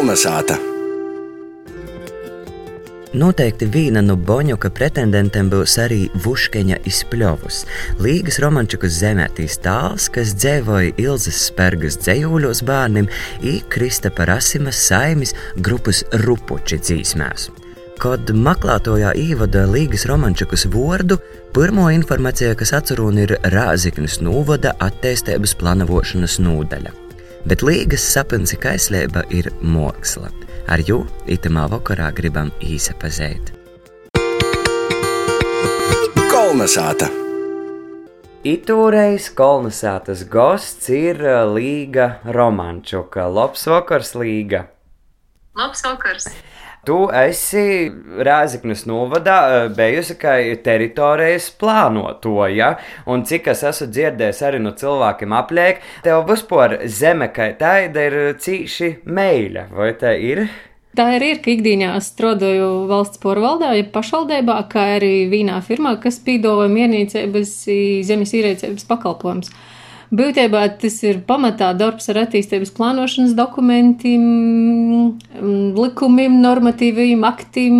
Kolnesāta! Noteikti viena no Boņuka pretendentiem būs arī Vuškeņa izpļovus. Līgas romančikas zemētīs tāls, kas dzēvoja Ilzas Spergas dzējūļos bērniem, i Kristapa Rasimas saimis grupas rupuči dzīsmēs. Kad meklētojā īvada Līgas romančikas vārdu, pirmo informāciju, kas atcerūna, ir Rāziknis Nūvada attīstības planavošanas nūdaļa. Bet Līgas sapnis kaislība ir māksla. Ar jū itamā vakarā gribam īsapazīt. Kolnesāta! Itūreiz kolonizētas gosts ir uh, Līga Romančuka. Labs vakars, Līga! Labs vakars! Tu esi Rēzaknes novadā eh, bijusi kā teritorijas plānotoja, un cik es esmu dzirdējis arī no cilvēkiem apliek, tev vispār zeme kā tāda ir cīši meļa, vai tā ir? Tā arī ir, ka ikdienā strādāju valsts porvaldā, ja pašvaldībā, kā arī vīnā firmā, kas pīdova mierniecības zemes īrēcības pakalpojums. Būtībā tas ir pamatā darbs ar attīstības plānošanas dokumentiem, likumiem, normatīviem aktiem,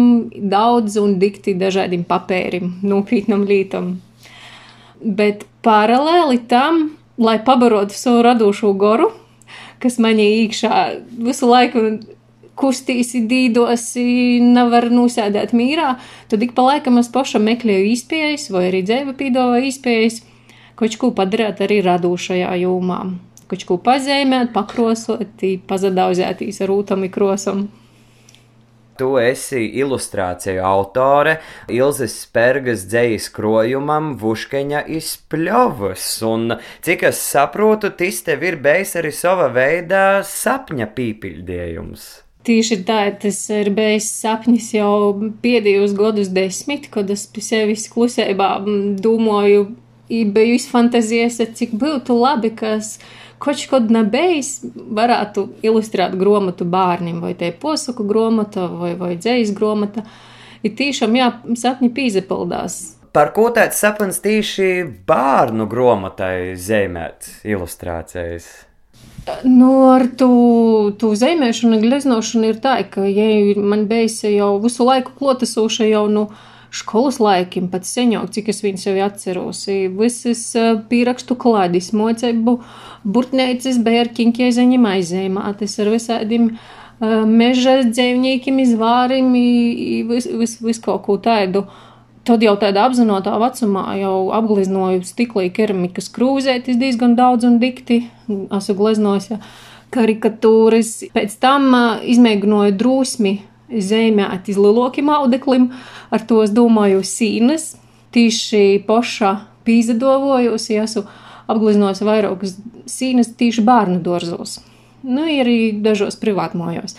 daudz un dikti dažādiem papērim, nopietnam lītam. Bet paralēli tam, lai pabarotu savu radošo goru, kas manī iekšā visu laiku kustīsi, dīdosi, nevar nosēdēt mīrā, tad ik pa laikam es pašam meklēju izpējas vai arī dzēva pīdova izpējas kaut ko padarīt arī radošajā jomā. Kaut ko pazīmēt, pakrosot, pazadauzētīs ar ūtam krosam. Tu esi ilustrāciju autore Ilzas Spērgas dzējas krojumam Vuškeņa izpļovas, un cik es saprotu, tas tev ir bijis arī sava veida sapņa pīpildījums. Tieši tā, tas ir bijis sapnis jau pēdējos gadus desmit, kad es pie sevis klusībā domāju biju izfantazējis, cik būtu labi, kas kaut kad nebijis, varētu ilustrēt grāmatu bērniem, vai te posaku grāmata, vai, vai dzējas grāmata. Ir tiešām, jā, sapņi pīzepildās. Par ko tāds sapnis tieši bērnu grāmatai zīmēt ilustrācijas? Nu, ar to, to zīmēšanu, gleznošanu ir tā, ka, ja man bija jau visu laiku klotasūša jau no. Nu, skolas laikiem, pat senāk, cik es viņu sevi atceros. Visas pierakstu klādis, mocību, burtnēcis, bērkiņķi aizaņem aizēmātis ar visādiem meža dzīvniekiem, izvārim, vis, vis, vis kaut ko tādu. Tad jau tādā apzinātajā vecumā jau apgleznoju stiklī keramikas krūzētis diezgan daudz un dikti. Esmu gleznojis karikatūras. Pēc tam izmēģināju drūsmi zīmēt iz lielākiem audeklim, ar to es domāju sīnas, tīši poša pīzadovojos, ja esmu apgleznojis vairākas sīnas tīši bērnu dārzos, nu, arī dažos privātmojos.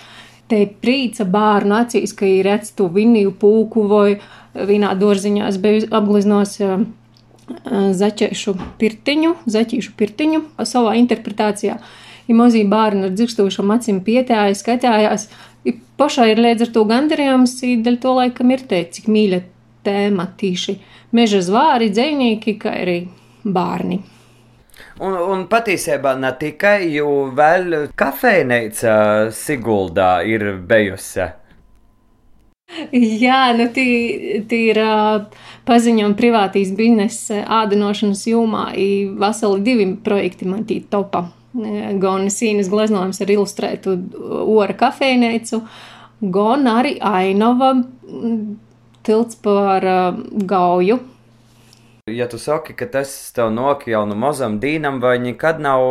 Te prīca bērnu acīs, ka ir redz to viniju pūku vai vienā dārziņā es biju apgleznojis zaķēšu pirtiņu, zaķīšu pirtiņu savā interpretācijā. Ja mazie bērni ar dzirkstošām acīm pietējās, skatījās, pašai ir līdz ar to gandarījums, dēļ to laikam ir teikt, cik mīļa tēma tīši meža zvāri, dzēnieki, kā arī bērni. Un, un patiesībā ne tikai, jo vēl kafejnīca Siguldā ir bijusi. Jā, nu tī, tī ir paziņojumi privātīs biznesa ādinošanas jomā. Veseli divi projekti man tī topa gan sīnas gleznojums ar ilustrētu ora kafejnīcu, gan arī ainava tilts par gauju. Ja tu saki, ka tas tev nok jau no mazam dīnam, vai nekad nav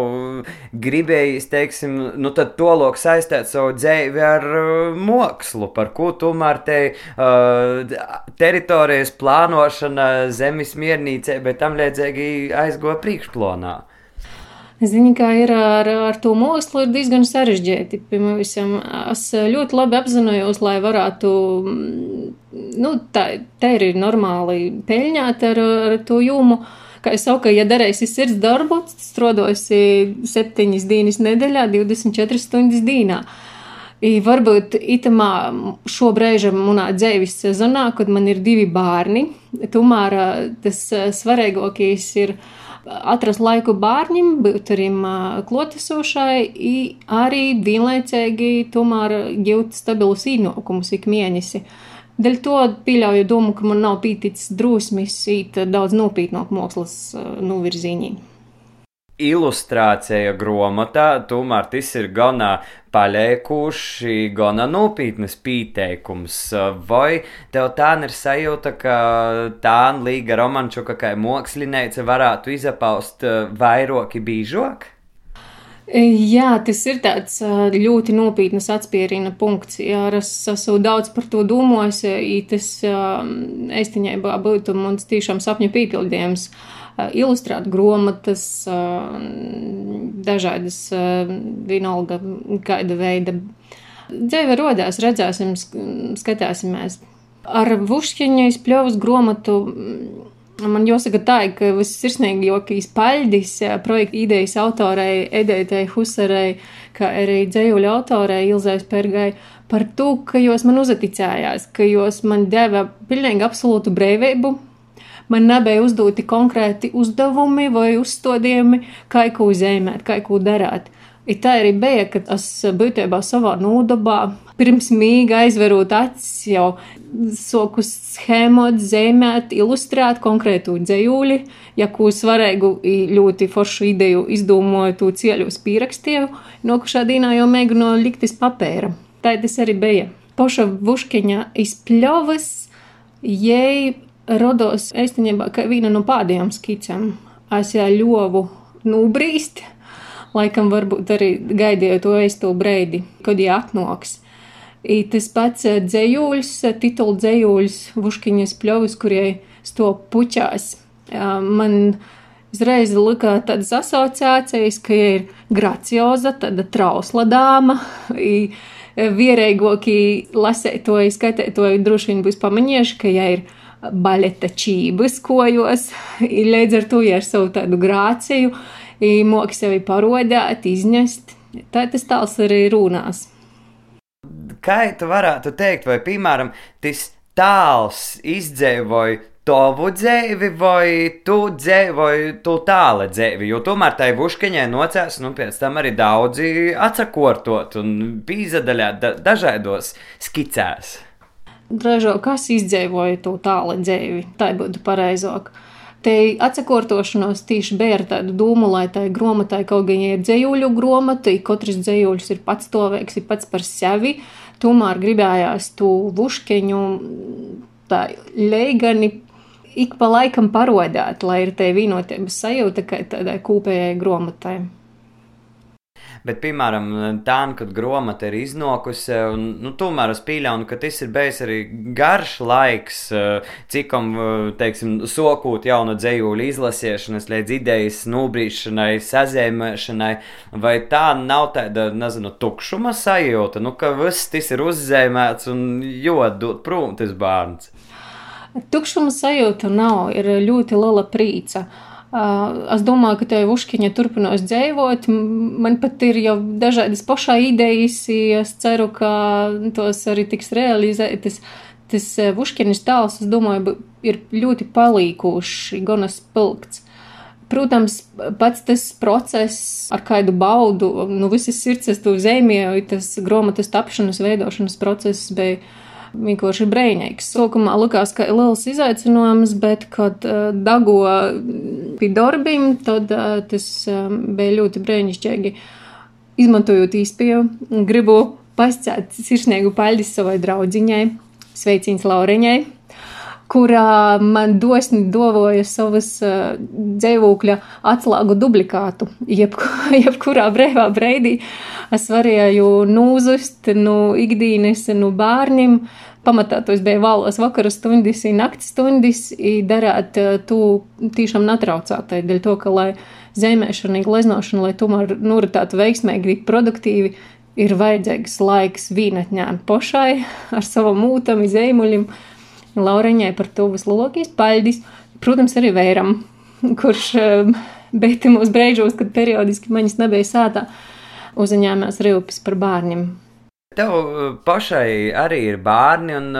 gribējis, teiksim, nu tad to lok saistēt savu dzēvi ar uh, mākslu, par ko tomēr te uh, teritorijas plānošana, zemes miernīcē, bet tam līdzīgi aizgo priekšplānā. Zini, kā ir ar, ar to mākslu, ir diezgan sarežģīti. Piemēram, es ļoti labi apzinājos, lai varētu, nu, tā, tā ir normāli peļņāt ar, ar to jūmu. Kā jau saku, ja darīsi sirds darbu, strādāsi septiņas dienas nedēļā, 24 stundas dienā. I varbūt itamā šobrīd manā dzīves sezonā, kad man ir divi bērni, tomēr tas svarīgākais ir atrast laiku bērnam, būt arī klotesošai, arī vienlaicīgi tomēr gūt stabilus ienākumus ik mēnesi. Dēļ to pieļauju domu, ka man nav pīticis drusmis īt daudz nopietnāk mākslas novirzīņī. Ilustrācija grāmatā, tomēr tas ir gana paļēkuši, gana nopietnas pieteikums. Vai tev tā ir sajūta, ka tā līga romančuka kā mākslinieca varētu izapaust vairoki bīžok? Jā, tas ir tāds ļoti nopietns atspērina punkts. Jā, es esmu daudz par to domājis, ja tas īstenībā būtu mans tiešām sapņu piepildījums. Ilustrēt grāmatas, dažādas vienalga kāda veida. Dzīve rodās, redzēsim, skatīsimies. Ar Vušķiņu izpļovas grāmatu Man jāsaka tā, ka vissirsnīgākais paļģis projekta idejas autorei Edētai Husarai, kā arī dzējuļu autorei Ilzai Spergai, par to, ka jūs man uzaticējās, ka jūs man deva pilnīgi absolūtu brīvību. Man nebija uzdoti konkrēti uzdevumi vai uzstādījumi, kā ko zīmēt, kā ko darīt. I tā arī bija, kad es būtībā savā nodabā pirms mīga aizverot acis jau soku schēmot, zīmēt, ilustrēt konkrētu dzējūli, ja ko svarīgu ļoti foršu ideju izdomāju, to ceļu uz pierakstīju, no kušā dīnā jau mēģinu likt iz papēra. Tā tas arī bija. Poša Vuškeņa izpļovas, jai rodos īstenībā kā viena no pēdējām skicēm. Es jau ļovu nubrīst laikam varbūt arī gaidīju to eisto breidi, kad viņa atnoks. I tas pats eh, dzējūļs, eh, titula dzējūļs, Vuškiņas pļovis, kurie sto puķās. Man uzreiz likā tādas asociācijas, ka ir gracioza, tāda trausla dāma. Vierēgoki lasētoji, skaitētoji droši vien būs pamanījuši, ka ja ir baļeta čības kojos, līdz ar to ja ar savu tādu grāciju, moki sevi parodēt, iznest. Tā tas tāls arī runās. Kā tu varētu teikt, vai, piemēram, tas tāls izdzīvoja tavu dzīvi, vai tu dzīvoji tu tālu dzīvi. Jo tomēr tai buškaņai nocēs, nu, pēc tam arī daudzi atsakortot un pīzadaļāt da dažādos skicēs. Dražo, kas izdzīvoja to tālu dzīvi, tā būtu pareizāk. Te atsakortošanos tieši ar tādu domu, lai tai grāmatai kaut gan ir dzējuļu grāmata, katrs dzējuļs ir pats tovēks, ir pats par sevi. Tomēr gribējās to vuškeņu tā leigani ik pa laikam parodēt, lai ir te vienotības sajūta, ka tādai kopējai grāmatai. Bet, piemēram, tā, kad grāmata ir iznokusi, un nu, tomēr es pieļauju, ka tas ir bijis arī garš laiks, cikam, teiksim, sokūt jaunu dzējuļu izlasīšanas, līdz idejas nobrīšanai, sazēmēšanai, vai tā nav tāda, nezinu, tukšuma sajūta, nu, ka viss tas ir uzzēmēts un jodot prom tas bērns. Tukšuma sajūta nav, ir ļoti liela prīca. Uh, Es domāju, ka tev Uškiņa turpinās dzīvot. Man pat ir jau dažādas pašā idejas, es ceru, ka tos arī tiks realizētas. Tas Uškiņas tēls, es domāju, ir ļoti palīkoši, gan spilgts. Protams, pats tas process, ar kādu baudu, nu, visas sirds es to zīmēju, tas grāmatas tapšanas, veidošanas process bija vienkārši brīvīgs. Sākumā likās, ka ir liels izaicinājums, bet, kad uh, dago pie darbiem, tad uh, tas um, bija ļoti brīnišķīgi. Izmantojot īspēju, gribu pasciet sirsnīgu paļģi savai draudziņai, sveiciens Laureņai kurā man dosni dovoja savas uh, dzīvokļa atslēgu dublikātu. Jebku, jebkurā brīvā brīdī es varēju nūzust no ikdienas, no bērniem. Pamatā tos bija valās vakara stundas, naktas stundas, darāt to tiešām netraucētai, dēļ to, ka, lai zemēšana, gleznošana, lai tomēr noritētu veiksmīgi, produktīvi, ir vajadzīgs laiks vīnatņām pošai ar savam mūtam, izēmuļiem. Lauriņai par to vislielākais paļģis, protams, arī Vēram, kurš um, beidzamos brīžos, kad periodiski maņas nebija sātā, uzņēmās rīpes par bērniem. tev pašai arī ir bērni, un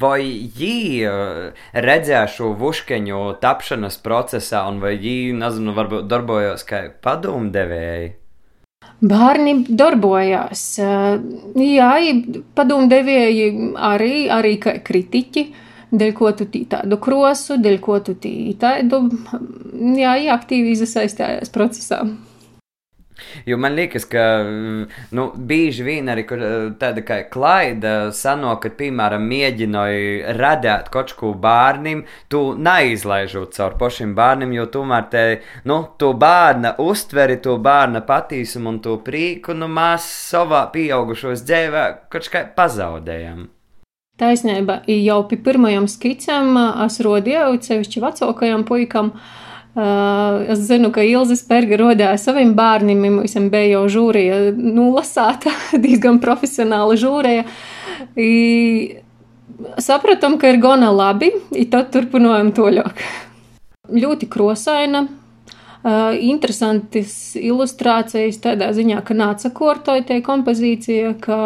vai viņi redzēja šo vuškeņu tapšanas procesā, un vai viņi, nezinu, varbūt darbojās kā padomdevēji? Bērni darbojās. Jā, padomdevēji arī, arī kritiķi. Dēļ ko tu tādu krosu, dēļ ko tu tādu, jā, aktīvi iesaistījās procesā. Jo man liekas, ka nu, bieži vien arī tāda kā klaida sanāk, ka, piemēram, mēģināja radīt kaut ko bērnam, tu neizlaižot caur pašiem bērniem, jo tomēr te, nu, to bērna uztveri, to bērna patīsumu un to prieku, nu, mēs savā pieaugušos dzīvē kaut kā pazaudējam. Taisnība, jau pie pirmajām skicēm es rodīju, sevišķi vecākajam puikam. Uh, Uh, es zinu, ka Ilza Spērga rodīja saviem bērniem, mums bija jau žūrija, nu, lasāta, diezgan profesionāla žūrija. I sapratam, ka ir gana labi, un tad turpinājām toļāk. Ļoti krosaina, interesantas ilustrācijas tādā ziņā, ka nāca kortoja tie kompozīcija, ka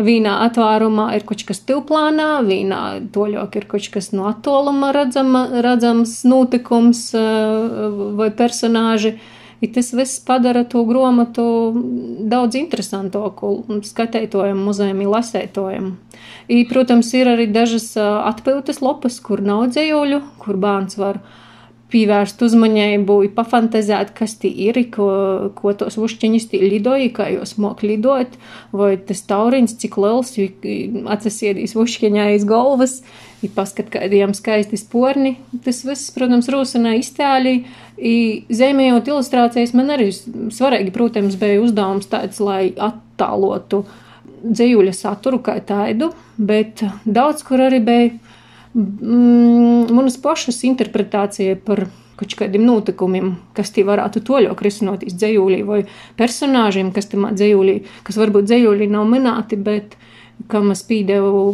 Vīnā atvērumā ir kaut kas tuvplānā, vīnā toļok ir kaut kas no attāluma redzama, redzams notikums eh, vai personāži. I tas viss padara to grāmatu daudz interesantāku skatītājiem, muzejam, lasētājiem. Protams, ir arī dažas eh, atpūtas lopas, kur nav dzējoļu, kur bērns var uh, pievērst uzmanību, pafantazēt, kas tie ir, ko, ko tos ušķiņus tie lidoja, kā jūs mok lidot, vai tas tauriņš, cik liels, atsasiedīs ušķiņā aiz galvas, ir paskat, kādiem skaisti sporni. Tas viss, protams, rūsanā iztēļi. Zemējot ilustrācijas, man arī svarīgi, protams, bija uzdevums tāds, lai attālotu dzējuļa saturu kā tādu, bet daudz kur arī bija mm, manas pašas interpretācija par kaut kādiem notikumiem, kas tie varētu toļok risinoties dzējūlī, vai personāžiem, kas tam dzējūlī, kas varbūt dzējūlī nav minēti, bet kam es pīdevu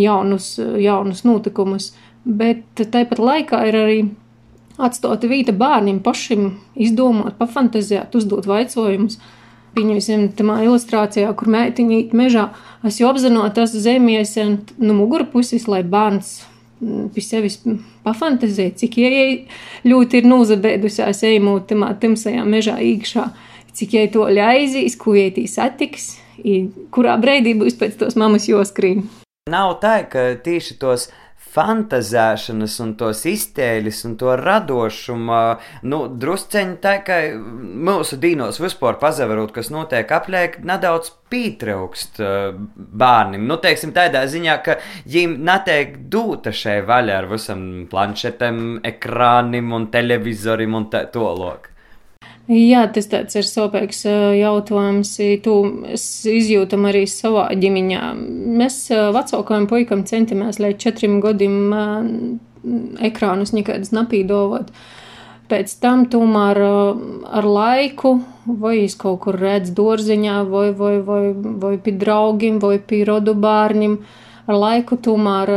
jaunus, jaunus notikumus. Bet tāpat laikā ir arī atstota vīta bērniem pašiem izdomāt, pafantazēt, uzdot vaicojumus. Pieņemsim, tamā ilustrācijā, kur meitiņa mežā, es jau apzinot, tas zemies no mugurpuses, lai bērns mm, pie sevis pafantazē, cik jai ļoti ir nūzabēdusies ejamot tamā timsajā mežā īkšā, cik jai to ļaizīs, ko tī satiks, kurā breidī būs pēc tos mamas joskrīm. Nav tā, ka tieši tos fantazēšanas, un tos iztēļus un to radošumu, nu, drusceņi tā kā mūsu dīnos vispār pazavarot, kas notiek apliek, nedaudz pietraukst bērniem. Nu, teiksim, tādā ziņā, ka viņiem netiek dūta šai vaļā ar visam planšetēm, ekrānim un televizorim un tā tālāk. Jā, tas tāds ir sopīgs jautājums. Tu izjūtam arī savā ģimeņā. Mēs vecākajam puikam centamies, lai četriem gadiem ekrānus nekādas napīdovot. Pēc tam tomēr ar laiku, vai es kaut kur redzu dārziņā, vai, vai, vai, vai pie draugiem, vai pie rodu bērniem, ar laiku tomēr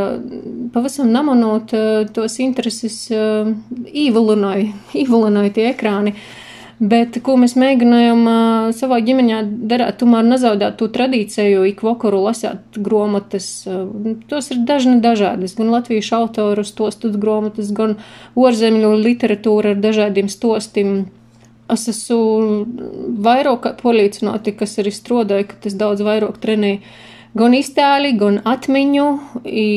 pavisam namanot tos intereses īvalinoja, īvalinoja tie ekrāni. Uh, Bet, ko mēs mēģinājām uh, savā ģimenē darīt, tomēr nezaudēt to tradīciju, ik vakaru lasīt grāmatas. Uh, tos ir dažni dažādas, gan latviešu autoru stostus grāmatas, gan ārzemju literatūra ar dažādiem stostiem. Es esmu vairāk pārliecināta, kas arī strādāja, ka tas daudz vairāk trenēja gan iztēli, gan atmiņu. I,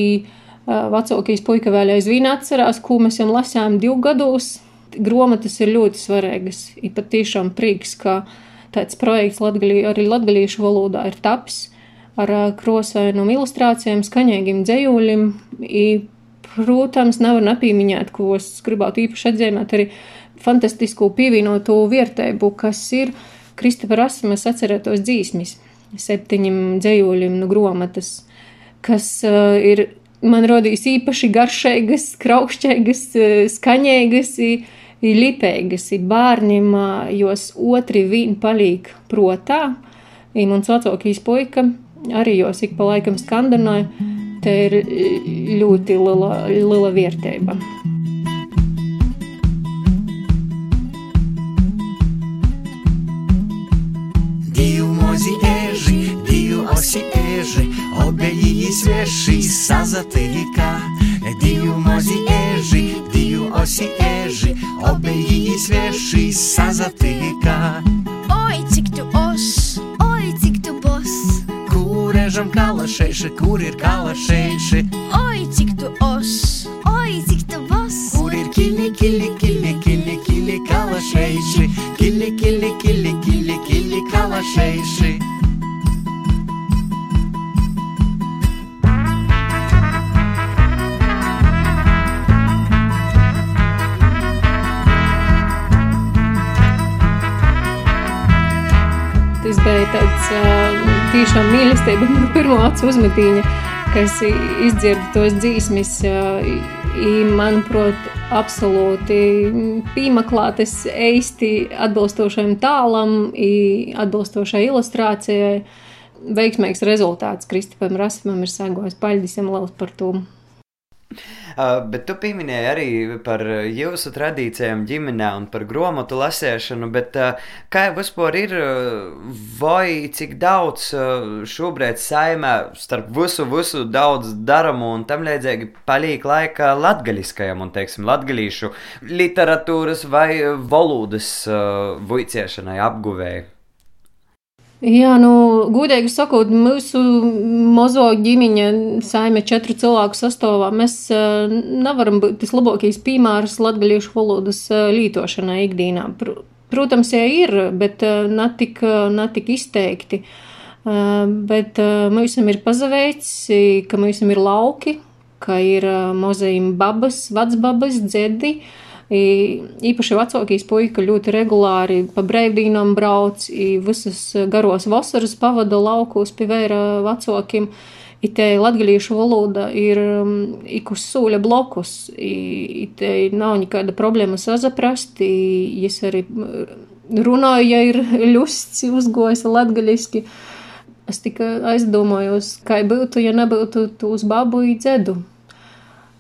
Vecākais puika vēl aizvien atcerās, ko mēs jau lasījām divu gados grāmatas ir ļoti svarīgas. Ir patiešām prieks, ka tāds projekts latgalī, arī latgalīšu valodā ir taps ar krosainām ilustrācijām, skaņīgiem dzējuļiem. Protams, nevar nepieminēt, ko es gribētu īpaši atzīmēt, arī fantastisko pievienoto vērtību, kas ir Kristofera Asmas atcerētos dzīsmis, septiņiem dzējuļiem no grāmatas, kas uh, ir man rodīs īpaši garšīgas, kraukšķīgas, skaņīgas. Uh, ir lipīgas, ir bērniem, jos otri vien palīk protā. Ir mans vecākais puika arī jos ik pa laikam skandināja. Te ir ļoti liela, liela vērtība. Divi mazi eži, divi osi eži, obeji svieši sazatika. Divu mozi eži, kalašeiši, kur ir kalašeiši? Oi, ā, tiešām mīlestība, man pirmā acu uzmetīņa, kas izdzirda tos i, manuprāt, absolūti pīmaklātes eisti atbilstošajam tālam, atbilstošai ilustrācijai. Veiksmīgs rezultāts Kristupam Rasmam ir sagojis paļģisam liels par to. Uh, bet tu pieminēji arī par jūsu tradīcijām ģimenē un par grāmatu lasēšanu, bet uh, kā jau vispār ir, uh, vai cik daudz šobrīd saimē starp visu, visu daudz daramo un tam līdzīgi paliek laika latgaļiskajam un, teiksim, latgaļīšu literatūras vai valodas uh, vuiciešanai apguvēji? Jā, nu, gudīgi sakot, mūsu mazo ģimeņa saime četru cilvēku sastāvā. Mēs uh, nevaram būt tas labākais piemērs latgaļiešu valodas uh, lītošanai ikdienā. Pr protams, jā, ir, bet uh, ne tik, ne tik izteikti. Bet mums ir pazaveicis, ka mums ir lauki, ka ir mozējumi babas, vecbabas, dzedi. Uh, īpaši vecākais puika ļoti regulāri pa brīvdīnām brauc, visas garos vasaras pavada laukos pie vēra vecākiem. I te latgalīšu valoda ir ik uz sūļa blokus, i te nav nekāda problēma sazaprast, es arī runāju, ja ir ļusts uzgojis latgaliski. Es tikai aizdomājos, kā būtu, ja nebūtu tūs babu i dzedu.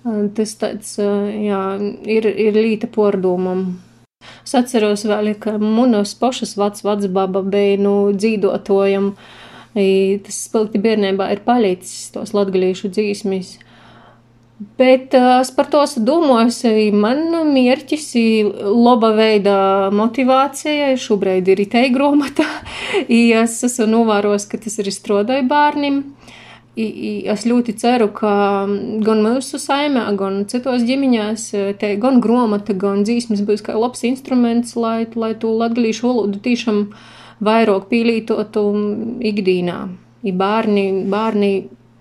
Tas tāds, jā, ir, ir līta pordomam. Es atceros vēl, ka manas pašas vecs vecbaba bija, nu, dzīdotojam. Tas spilgti bērnībā ir palīdzis tos latgalīšu dzīsmis. Bet es par to domāju, man mērķis ir laba veida motivācija. Šobrīd ir itei gromata. Es esmu novērojis, ka tas ir strādāja bērniem. Es ļoti ceru, ka gan mūsu saimē, gan citos ģimeņās, te gan grāmata, gan dzīsmas būs kā labs instruments, lai, lai to latgalīšu valodu tiešām vairāk pīlītotu ikdīnā. I bērni, bērni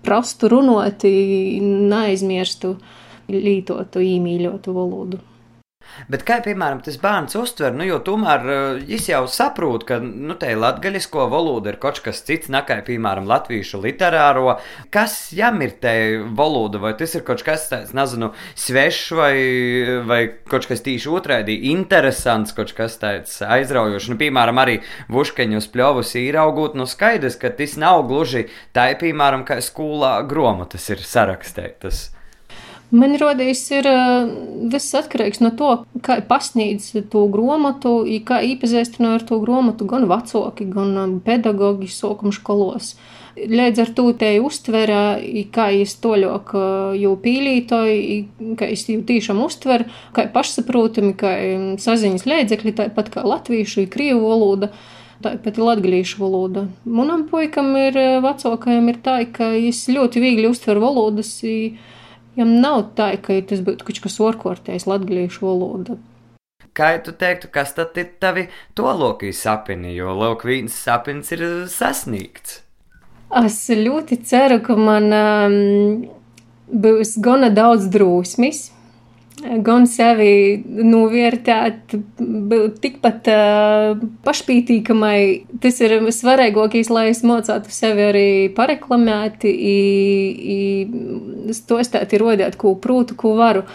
prastu runot, neaizmirstu lītotu, īmīļotu valodu. Bet kā piemēram tas bērns uztver, nu, jo tomēr viņš jau saprot, ka nu, te latgaļisko valoda ir kaut kas cits, nekā piemēram latviešu literāro. Kas jam ir te valoda, vai tas ir kaut kas tāds, nezinu, svešs vai, vai kaut kas tīši otrādi interesants, kaut kas tāds aizraujošs. Nu, piemēram, arī Vuškeņus pļovus īraugot, nu skaidrs, ka tas nav gluži tā, piemēram, kā skolā gromatas ir sarakstētas. Man rodīs, ir viss atkarīgs no to, kā pasniedz to grāmatu, kā iepazīstināja ar to grāmatu gan vecāki, gan pedagoģi sākuma skolos. Līdz ar to te uztverā, kā es toļok jau pīlītoju, kā es jau tiešām uztveru, kā pašsaprotami, kā saziņas līdzekļi, tāpat kā latviešu, krievu valoda. Tāpat ir latviešu valoda. Manam puikam ir vecākajam ir tā, ka es ļoti viegli uztveru valodas. I, Jam nav tā, ka tas būtu kaut kas orkortējs latviešu valoda. Kā tu teiktu, kas tad ir tavi tolokīs sapņi, jo lūk, viens sapnis ir sasniegts? Es ļoti ceru, ka man um, būs gana daudz drosmes, gan sevi novērtēt, būt tikpat uh, pašpītīkamai. Tas ir svarīgākais, lai es mocātu sevi arī pareklamēt, stostāt, rodēt, ko prūtu, ko varu.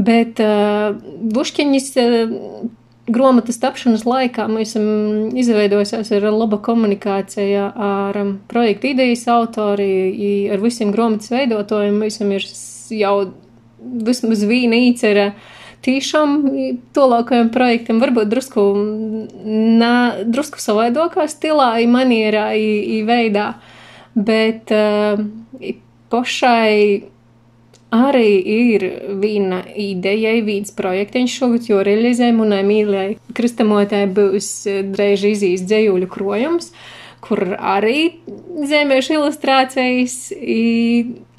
Bet uh, bušķiņas. Uh, Grāmatas tapšanas laikā mēs esam izveidojusies ar laba komunikācija ar projekta idejas autori, ar visiem grāmatas veidotājiem. Mēs esam jau vismaz viena īcera tiešām tolākajam projektam, varbūt drusku, na, drusku savaidokā stilā, manierā, i, i veidā. bet uh, pašai arī ir viena ideja, viens projektiņš šogad, jo realizē manai mīļai kristamotē būs drēž izīs dzējuļu krojums, kur arī zemēšu ilustrācijas.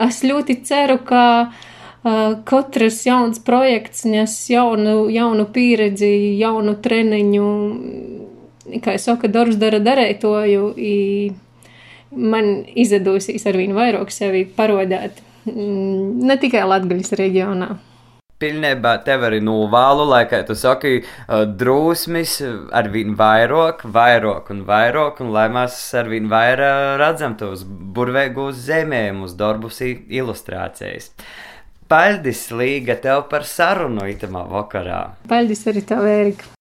Es ļoti ceru, ka katrs jauns projekts nes jaunu, jaunu pieredzi, jaunu treniņu, kā jau saka, darbs dara darētoju. Man izdosies ar viņu vairāk sevi parodēt Mm, ne tikai Latvijas reģionā. Pilnībā tev arī novēlu, lai, kā tu saki, drūsmis ar vien vairāk, vairāk un vairāk, un lai mēs ar vien vairāk redzam tos burvīgos zemējumus, darbus, ilustrācijas. Paldies, Līga, tev par sarunu itamā vakarā. Paldies arī tev, Ērika.